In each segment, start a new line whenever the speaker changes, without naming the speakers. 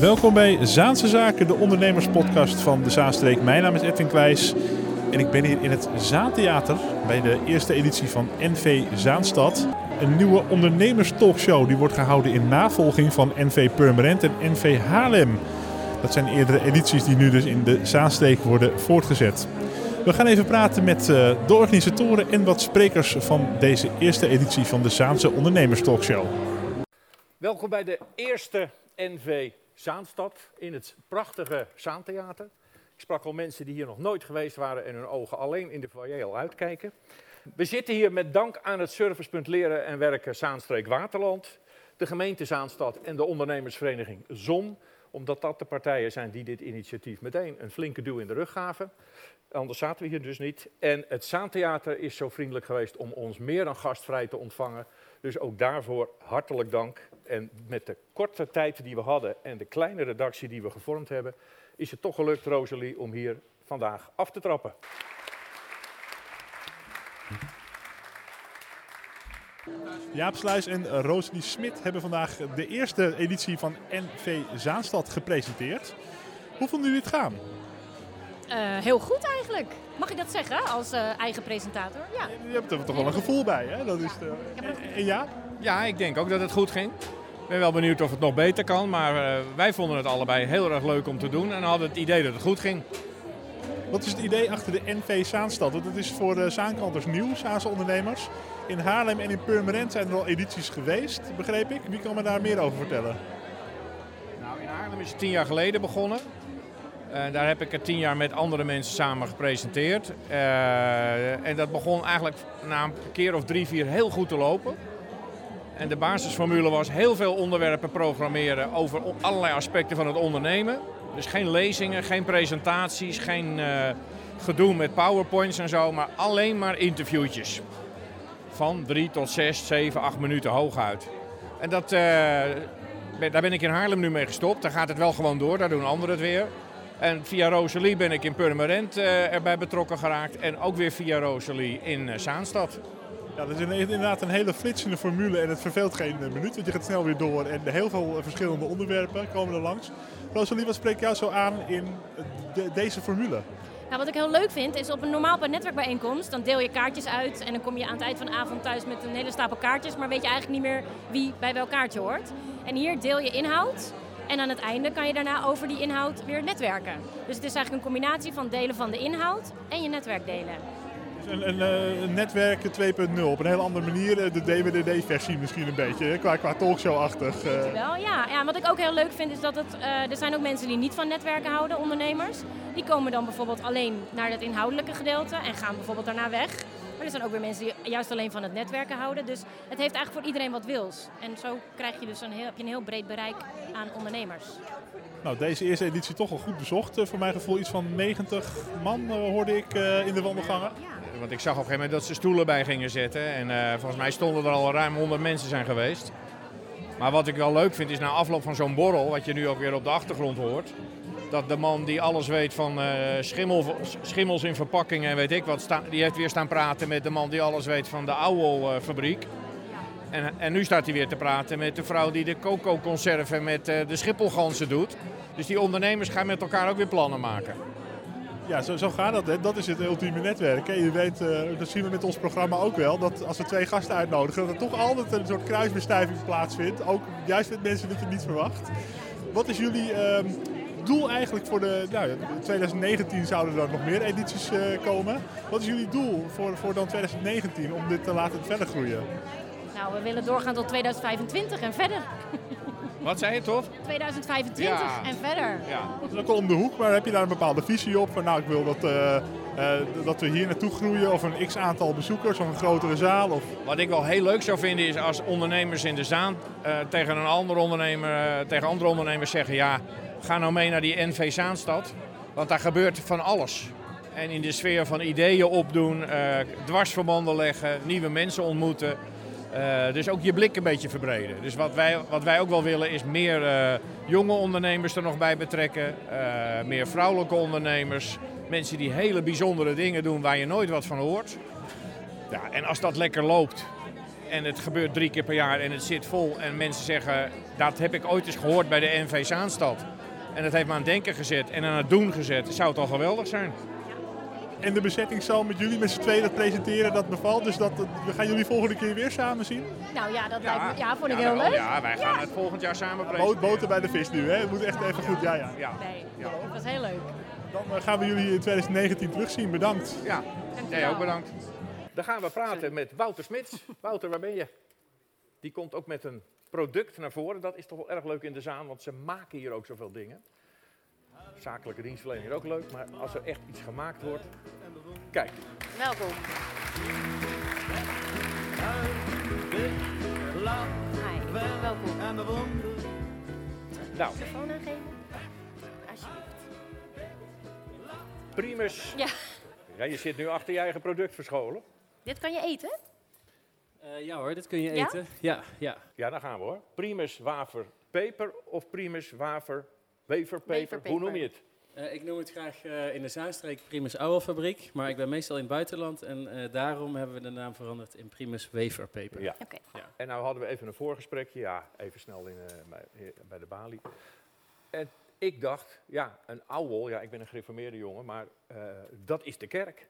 Welkom bij Zaanse Zaken, de ondernemerspodcast van de Zaanstreek. Mijn naam is Edwin Kleijs en ik ben hier in het Zaantheater bij de eerste editie van NV Zaanstad. Een nieuwe ondernemerstalkshow die wordt gehouden in navolging van NV Purmerend en NV Haarlem. Dat zijn eerdere edities die nu dus in de Zaanstreek worden voortgezet. We gaan even praten met eh, de organisatoren en wat sprekers van deze eerste editie van de Zaanse Ondernemerstalkshow.
Welkom bij de eerste NV Zaanstad in het prachtige Zaantheater. Ik sprak al mensen die hier nog nooit geweest waren en hun ogen alleen in de foyer al uitkijken. We zitten hier met dank aan het servicepunt Leren en Werken Zaanstreek Waterland, de gemeente Zaanstad en de ondernemersvereniging ZON, omdat dat de partijen zijn die dit initiatief meteen een flinke duw in de rug gaven. Anders zaten we hier dus niet. En het Zaantheater is zo vriendelijk geweest om ons meer dan gastvrij te ontvangen. Dus ook daarvoor hartelijk dank. En met de korte tijd die we hadden en de kleine redactie die we gevormd hebben, is het toch gelukt, Rosalie, om hier vandaag af te trappen.
Jaap Sluis en Rosalie Smit hebben vandaag de eerste editie van NV Zaanstad gepresenteerd. Hoe vonden jullie het gaan?
Uh, heel goed eigenlijk. Mag ik dat zeggen als uh, eigen presentator? Ja.
Je hebt er toch wel een gevoel bij, hè? Dat is de... En ja?
Ja, ik denk ook dat het goed ging. Ik ben wel benieuwd of het nog beter kan, maar uh, wij vonden het allebei heel erg leuk om te doen en hadden het idee dat het goed ging.
Wat is het idee achter de NV Zaanstad? Want het is voor de Zaankanters nieuw, Zaanse ondernemers. In Haarlem en in Purmerend zijn er al edities geweest, begreep ik. Wie kan me daar meer over vertellen?
Nou, in Haarlem is het tien jaar geleden begonnen. Uh, daar heb ik het tien jaar met andere mensen samen gepresenteerd. Uh, en dat begon eigenlijk na een keer of drie, vier heel goed te lopen. En de basisformule was heel veel onderwerpen programmeren over allerlei aspecten van het ondernemen. Dus geen lezingen, geen presentaties, geen uh, gedoe met powerpoints en zo, maar alleen maar interviewtjes. Van drie tot zes, zeven, acht minuten hooguit. En dat, daar ben ik in Haarlem nu mee gestopt. Daar gaat het wel gewoon door, daar doen anderen het weer. En via Rosalie ben ik in Purmerend uh, erbij betrokken geraakt. En ook weer via Rosalie in uh, Zaanstad.
Ja, dat is inderdaad een hele flitsende formule en het verveelt geen minuut. Want je gaat snel weer door en heel veel verschillende onderwerpen komen er langs. Rosalie, wat spreekt jou zo aan in de, deze formule?
Nou, wat ik heel leuk vind is op een normaal netwerkbijeenkomst, dan deel je kaartjes uit en dan kom je aan het eind van de avond thuis met een hele stapel kaartjes, maar weet je eigenlijk niet meer wie bij welk kaartje hoort. En hier deel je inhoud en aan het einde kan je daarna over die inhoud weer netwerken. Dus het is eigenlijk een combinatie van delen van de inhoud en je netwerk delen.
Een, een, eh, netwerk 2.0 op een hele andere manier, eh, de DWDD-versie misschien een beetje, qua, qua talkshow-achtig.
Uh. Wel, ja. ja. Wat ik ook heel leuk vind is dat het, er zijn ook mensen die niet van netwerken houden, ondernemers. Die komen dan bijvoorbeeld alleen naar het inhoudelijke gedeelte en gaan bijvoorbeeld daarna weg. Maar er zijn ook weer mensen die juist alleen van het netwerken houden. Dus het heeft eigenlijk voor iedereen wat wils. En zo krijg je dus een heel, heb je een heel breed bereik aan ondernemers.
Nou, deze eerste editie toch al goed bezocht. voor mijn gevoel iets van 90 man hoorde ik in de wandelgangen.
Ja. Want ik zag op een gegeven moment dat ze stoelen bij gingen zetten. En uh, volgens mij stonden er al ruim 100 mensen zijn geweest. Maar wat ik wel leuk vind is na afloop van zo'n borrel, wat je nu ook weer op de achtergrond hoort dat de man die alles weet van uh, schimmel, schimmels in verpakkingen en weet ik wat, sta, die heeft weer staan praten met de man die alles weet van de Auwol-fabriek. En, en, nu staat hij weer te praten met de vrouw die de coco-conserven met uh, de schipholgansen doet. Dus die ondernemers gaan met elkaar ook weer plannen maken.
Ja, zo, zo gaat dat. Hè. Dat is het ultieme netwerk. Hè. Je weet, dat zien we met ons programma ook wel, dat als we twee gasten uitnodigen, dat er toch altijd een soort kruisbestuiving plaatsvindt. Ook juist met mensen dat je niet verwacht. Wat is jullie uh, doel eigenlijk voor de... Nou, 2019 zouden er nog meer edities uh, komen. Wat is jullie doel voor, voor dan 2019 om dit te laten verder groeien?
Nou, we willen doorgaan tot 2025 en verder.
Wat zei je toch?
2025 ja. en verder.
Ja. Dat is ook al om de hoek, maar heb je daar een bepaalde visie op? Van, nou, ik wil dat, uh, uh, dat we hier naartoe groeien of een x aantal bezoekers of een grotere zaal? Of...
Wat ik wel heel leuk zou vinden is als ondernemers in de Zaan uh, tegen een ander ondernemer, tegen andere ondernemers zeggen... ja, ga nou mee naar die NV Zaanstad, want daar gebeurt van alles. En in de sfeer van ideeën opdoen, dwarsverbanden leggen, nieuwe mensen ontmoeten... Uh, dus ook je blik een beetje verbreden. Dus wat wij, wat wij ook wel willen is meer uh, jonge ondernemers er nog bij betrekken. Meer vrouwelijke ondernemers. Mensen die hele bijzondere dingen doen waar je nooit wat van hoort. Ja, en als dat lekker loopt, en het gebeurt drie keer per jaar en het zit vol. En mensen zeggen, dat heb ik ooit eens gehoord bij de NV Zaanstad. En dat heeft me aan het denken gezet en aan het doen gezet. Zou het al geweldig zijn?
En de bezetting zal met jullie met z'n tweeën dat presenteren, dat bevalt. Dus dat, we gaan jullie volgende keer weer samen zien.
Nou ja, dat lijkt me, ja, vond ik heel leuk.
Ja, wij gaan het volgend jaar samen
Boot,
presenteren.
boten bij de vis nu, hè? Het moet echt even goed, ja, ja.
Ja,
Nee,
Ja.
dat was heel leuk.
Dan eh, gaan we jullie in 2019 terugzien. Bedankt.
ja. Jij ook bedankt.
Dan gaan we praten met Wouter Smits. Wouter, waar ben je? Die komt ook met een product naar voren. Dat is toch wel erg leuk in de zaan, want ze maken hier ook zoveel dingen. Zakelijke dienstverlening is ook leuk, maar als er echt iets gemaakt wordt. Kijk,
Welkom. Hi, welkom.
nou,
Telefoon aangeven? Alsjeblieft.
Primus.
Ja.
Ja, je zit nu achter je eigen product verscholen.
Dit kan je eten?
Eh, ja hoor, dit kun je
Ja?
eten. Ja, ja.
Ja, daar gaan we hoor. Primus wafer peper of Primus wafer weverpeper. Hoe noem je het?
Eh, ik noem het graag eh, in de Zaanstreek Primus Ouwelfabriek, maar ik ben meestal in het buitenland en eh, daarom hebben we de naam veranderd in Primus Weverpeper.
Ja.
Oké.
En nou hadden we even een voorgesprekje, ja, even snel in, eh, bij, bij de balie. En ik dacht, ja, een ouwel, ja, ik ben een gereformeerde jongen, maar eh, dat is de kerk.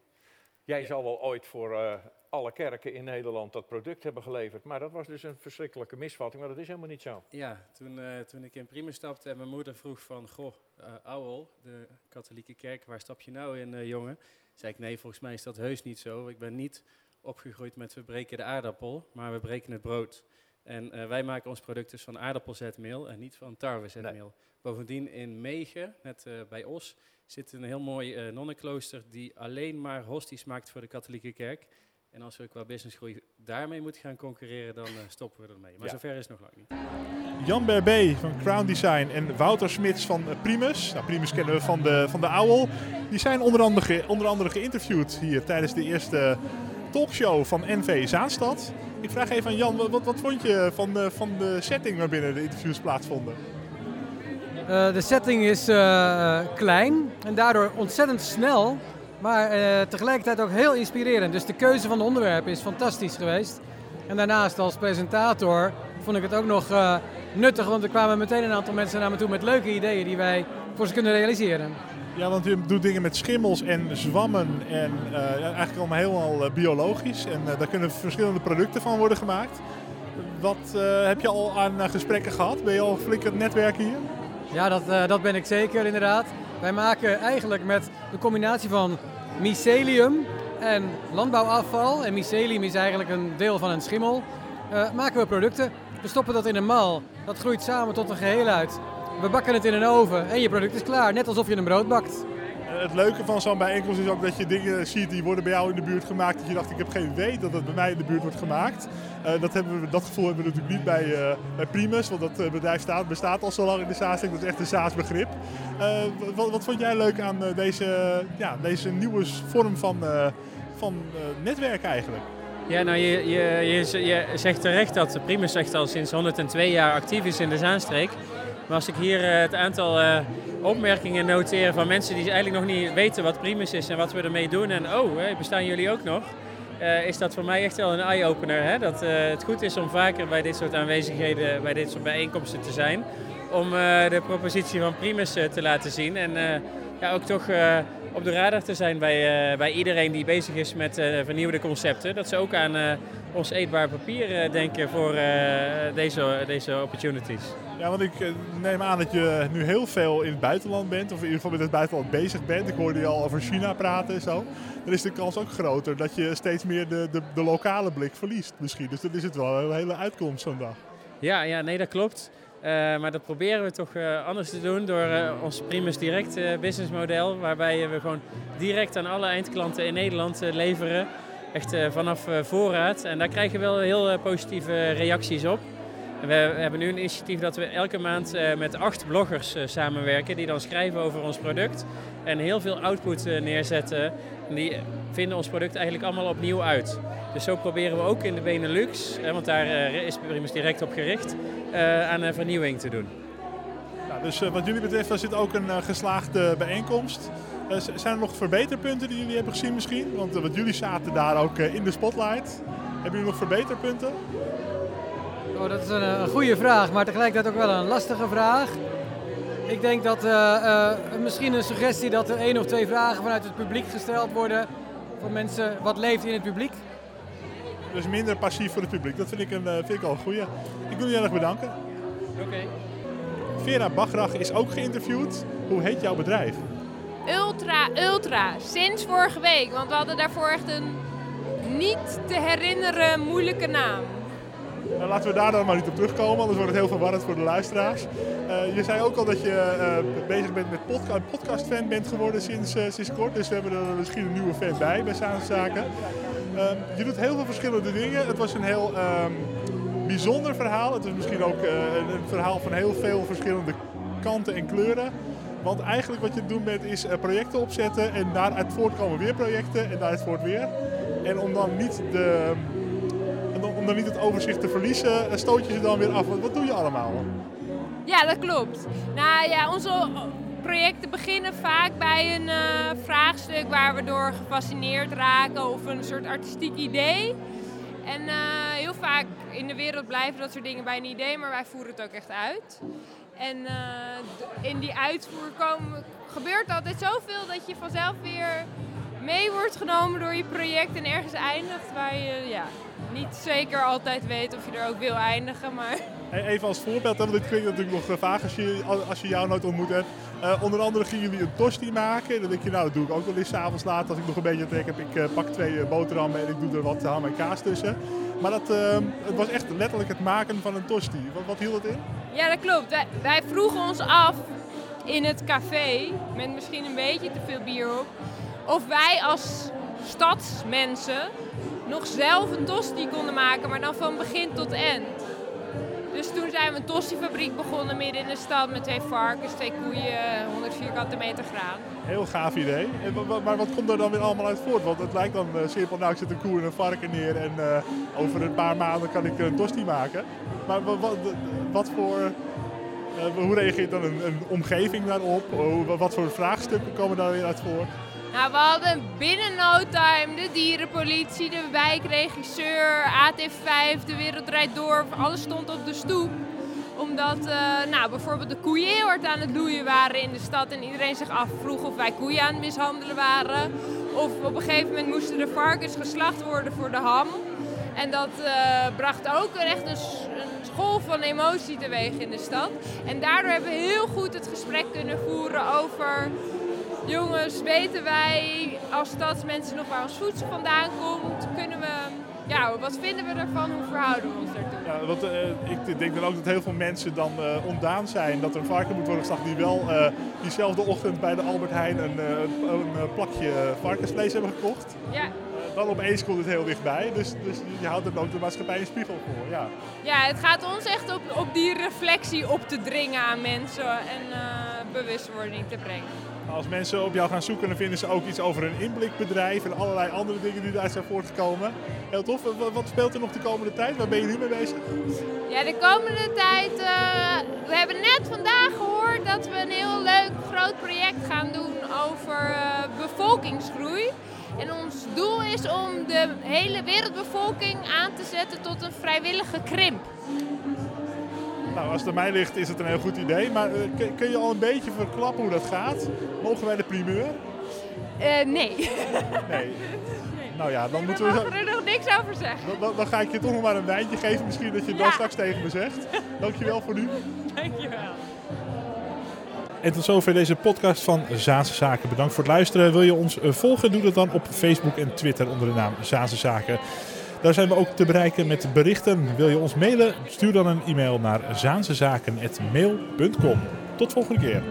Jij zal wel ooit voor eh, alle kerken in Nederland dat product hebben geleverd, maar dat was dus een verschrikkelijke misvatting, maar dat is helemaal niet zo.
Ja, toen, eh, toen ik in Primus stapte en mijn moeder vroeg van, goh, Ouwel, de katholieke kerk, waar stap je nou in, eh, jongen? Zei ik, nee, volgens mij is dat heus niet zo. Ik ben niet opgegroeid met we breken de aardappel, maar we breken het brood. En wij maken ons product dus van aardappelzetmeel en niet van tarwezetmeel. Bovendien in Megen, net bij Os, zit een heel mooi nonnenklooster die alleen maar hosties maakt voor de katholieke kerk. En als we qua businessgroei daarmee moeten gaan concurreren, dan eh, stoppen we ermee. Maar
Ja.
zover is het nog lang niet.
Jan Berbé van Crown Design en Wouter Smits van eh, Primus. Nou, Primus kennen we van de, van de Owl. Die zijn onder andere, ge- onder andere geïnterviewd hier tijdens de eerste talkshow van NV Zaanstad. Ik vraag even aan Jan, wat, wat, vond je van de, van de setting waarbinnen de interviews plaatsvonden?
Eh, de setting is eh, klein en daardoor ontzettend snel, maar eh, tegelijkertijd ook heel inspirerend. Dus de keuze van de onderwerpen is fantastisch geweest. En daarnaast als presentator vond ik het ook nog eh, nuttig, want er kwamen meteen een aantal mensen naar me toe met leuke ideeën die wij voor ze kunnen realiseren.
Ja, want je doet dingen met schimmels en zwammen en eh, eigenlijk allemaal helemaal biologisch. En daar kunnen verschillende producten van worden gemaakt. Wat heb je al aan gesprekken gehad? Ben je al flink het netwerken hier?
Ja, dat, dat ben ik zeker inderdaad. Wij maken eigenlijk met de combinatie van mycelium en landbouwafval, en mycelium is eigenlijk een deel van een schimmel, eh, maken we producten. We stoppen dat in een mal, dat groeit samen tot een geheel uit. We bakken het in een oven en je product is klaar, net alsof je een brood bakt.
Het leuke van zo'n bijeenkomst is ook dat je dingen ziet die worden bij jou in de buurt gemaakt. Dat je dacht, ik heb geen idee dat het bij mij in de buurt wordt gemaakt. Eh, dat, hebben we, dat gevoel hebben we natuurlijk niet bij, eh, Primus, want dat eh, bedrijf staat, bestaat al zo lang in de Zaanstreek. Dat is echt een Saas-begrip. Wat, wat vond jij leuk aan deze, ja, deze nieuwe vorm van, van netwerk eigenlijk?
Ja, nou je, je, je, je zegt terecht dat Primus echt al sinds 102 jaar actief is in de Zaanstreek. Maar als ik hier eh, het aantal eh, opmerkingen noteer van mensen die eigenlijk nog niet weten wat Primus is en wat we ermee doen. En oh, bestaan jullie ook nog? eh, is dat voor mij echt wel een eye-opener. Dat het goed is om vaker bij dit soort aanwezigheden, bij dit soort bijeenkomsten te zijn. Om de propositie van Primus te laten zien. En ja, ook toch op de radar te zijn bij, eh, bij iedereen die bezig is met eh, vernieuwde concepten. Dat ze ook aan eh, ons eetbaar papier denken voor deze, deze opportunities.
Ja, want ik neem aan dat je nu heel veel in het buitenland bent, of in ieder geval met het buitenland bezig bent. Ik hoorde je al over China praten en zo. Dan is de kans ook groter dat je steeds meer de, de, de lokale blik verliest misschien. Dus dan is het wel een hele uitkomst zo'n dag.
Ja, ja, nee, dat klopt. Eh, maar dat proberen we toch eh, anders te doen door eh, ons Primus Direct businessmodel. Waarbij we gewoon direct aan alle eindklanten in Nederland leveren. Echt vanaf voorraad. En daar krijgen we wel heel positieve reacties op. We hebben nu een initiatief dat we elke maand met acht bloggers samenwerken. Die dan schrijven over ons product. En heel veel output neerzetten. En die vinden ons product eigenlijk allemaal opnieuw uit. Dus zo proberen we ook in de Benelux, hè, want daar eh, is Primus direct op gericht, eh, aan een vernieuwing te doen.
Ja, dus eh, wat jullie betreft was dit ook een geslaagde bijeenkomst. Zijn er nog verbeterpunten die jullie hebben gezien misschien? Want wat jullie zaten daar ook in de spotlight. Hebben jullie nog verbeterpunten?
Oh, dat is een, een goede vraag, maar tegelijkertijd ook wel een lastige vraag. Ik denk dat eh, eh, misschien een suggestie dat er één of twee vragen vanuit het publiek gesteld worden. Van mensen, wat leeft in het publiek?
Dus minder passief voor het publiek. Dat vind ik, een, eh, vind ik al een goeie. Ik wil je heel erg bedanken.
Oké.
Vera Bagrach is ook geïnterviewd. Hoe heet jouw bedrijf?
Ultra, ultra. Sinds vorige week. Want we hadden daarvoor echt een niet te herinneren moeilijke naam.
Nou, laten we daar dan maar niet op terugkomen, anders wordt het heel verwarrend voor de luisteraars. Eh, je zei ook al dat je eh, bezig bent met podca podcast-fan bent geworden sinds, eh, sinds kort. Dus we hebben er misschien een nieuwe fan bij, bij Zaken. Ehm, je doet heel veel verschillende dingen. Het was een heel ehm, bijzonder verhaal. Het is misschien ook een, een verhaal van heel veel verschillende kanten en kleuren. Want eigenlijk wat je doen bent is projecten opzetten en daaruit voortkomen weer projecten en daaruit voort weer. En om dan niet de dan niet het overzicht te verliezen, stoot je ze dan weer af. Wat, doe je allemaal?
Ja, dat klopt. Nou ja, onze projecten beginnen vaak bij een uh, vraagstuk waar we door gefascineerd raken of een soort artistiek idee. En uh, heel vaak in de wereld blijven dat soort dingen bij een idee, maar wij voeren het ook echt uit. En in die uitvoer gebeurt altijd zoveel dat je vanzelf weer mee wordt genomen door je project en ergens eindigt waar je ja, niet zeker altijd weet of je er ook wil eindigen. Maar...
Even als voorbeeld, want dit klinkt natuurlijk nog eh, vaag als je, als je jou nooit ontmoet hebt. Uh, onder andere gingen jullie een tosti maken. En dan denk je, nou dat doe ik ook wel eens avonds laat. Als ik nog een beetje trek heb, ik uh, pak twee boterhammen en ik doe er wat ham en kaas tussen. Maar dat, ehm, het was echt letterlijk het maken van een tosti. Wat, wat hield het in?
Ja, dat klopt. Wij, wij vroegen ons af in het café, met misschien een beetje te veel bier op, of wij als stadsmensen nog zelf een tosti konden maken, maar dan van begin tot eind. Dus toen zijn we een tostifabriek begonnen midden in de stad met twee varkens, twee koeien, 100 vierkante meter graan.
Heel gaaf idee. Maar wat komt er dan weer allemaal uit voort? Want het lijkt dan uh, simpel, nou ik zet een koe en een varken neer en uh, over een paar maanden kan ik een tosti maken. Maar wat, wat voor, uh, hoe reageert dan een, een omgeving daarop? Wat voor vraagstukken komen daar weer uit voort?
Nou, we hadden binnen no time de dierenpolitie, de wijkregisseur, AT5, de Wereld Door. Alles stond op de stoep. Omdat uh, nou, bijvoorbeeld de koeien hard aan het loeien waren in de stad. En iedereen zich afvroeg of wij koeien aan het mishandelen waren. Of op een gegeven moment moesten de varkens geslacht worden voor de ham. En dat uh, bracht ook echt een, een golf van emotie teweeg in de stad. En daardoor hebben we heel goed het gesprek kunnen voeren over jongens, weten wij als stadsmensen nog waar ons voedsel vandaan komt? Kunnen we, ja, wat vinden we ervan? Hoe verhouden we ons daartoe?
Ja, want, uh, ik denk dan ook dat heel veel mensen dan uh, ontdaan zijn dat er een varken moet worden geslacht die wel uh, diezelfde ochtend bij de Albert Heijn een, een plakje varkensvlees hebben gekocht.
Ja.
dan opeens komt het heel dichtbij, dus, dus je houdt er ook de maatschappij een spiegel voor. Ja,
ja het gaat ons echt op, op die reflectie op te dringen aan mensen en bewustwording te brengen.
Als mensen op jou gaan zoeken, dan vinden ze ook iets over een inblikbedrijf en allerlei andere dingen die daar zijn voortgekomen. Heel tof. Wat speelt er nog de komende tijd? Waar ben je nu mee bezig?
Ja, de komende tijd. Uh, we hebben net vandaag gehoord dat we een heel leuk groot project gaan doen over uh, bevolkingsgroei. En ons doel is om de hele wereldbevolking aan te zetten tot een vrijwillige krimp.
Nou, als het aan mij ligt is het een heel goed idee. Maar uh, kun, je al een beetje verklappen hoe dat gaat? Mogen wij de primeur?
Uh, nee.
nee. Nou ja, dan moeten we...
mogen er nog niks over zeggen.
Dan, dan, ga ik je toch nog maar een wijntje geven. Misschien dat je het dan straks tegen me zegt. Dankjewel voor nu.
Dankjewel.
En tot zover deze podcast van Zaanse Zaken. Bedankt voor het luisteren. Wil je ons eh, volgen? Doe dat dan op Facebook en Twitter onder de naam Zaanse Zaken. Daar zijn we ook te bereiken met berichten. Wil je ons mailen? Stuur dan een e-mail naar zaansezaken.mail.com. Tot volgende keer.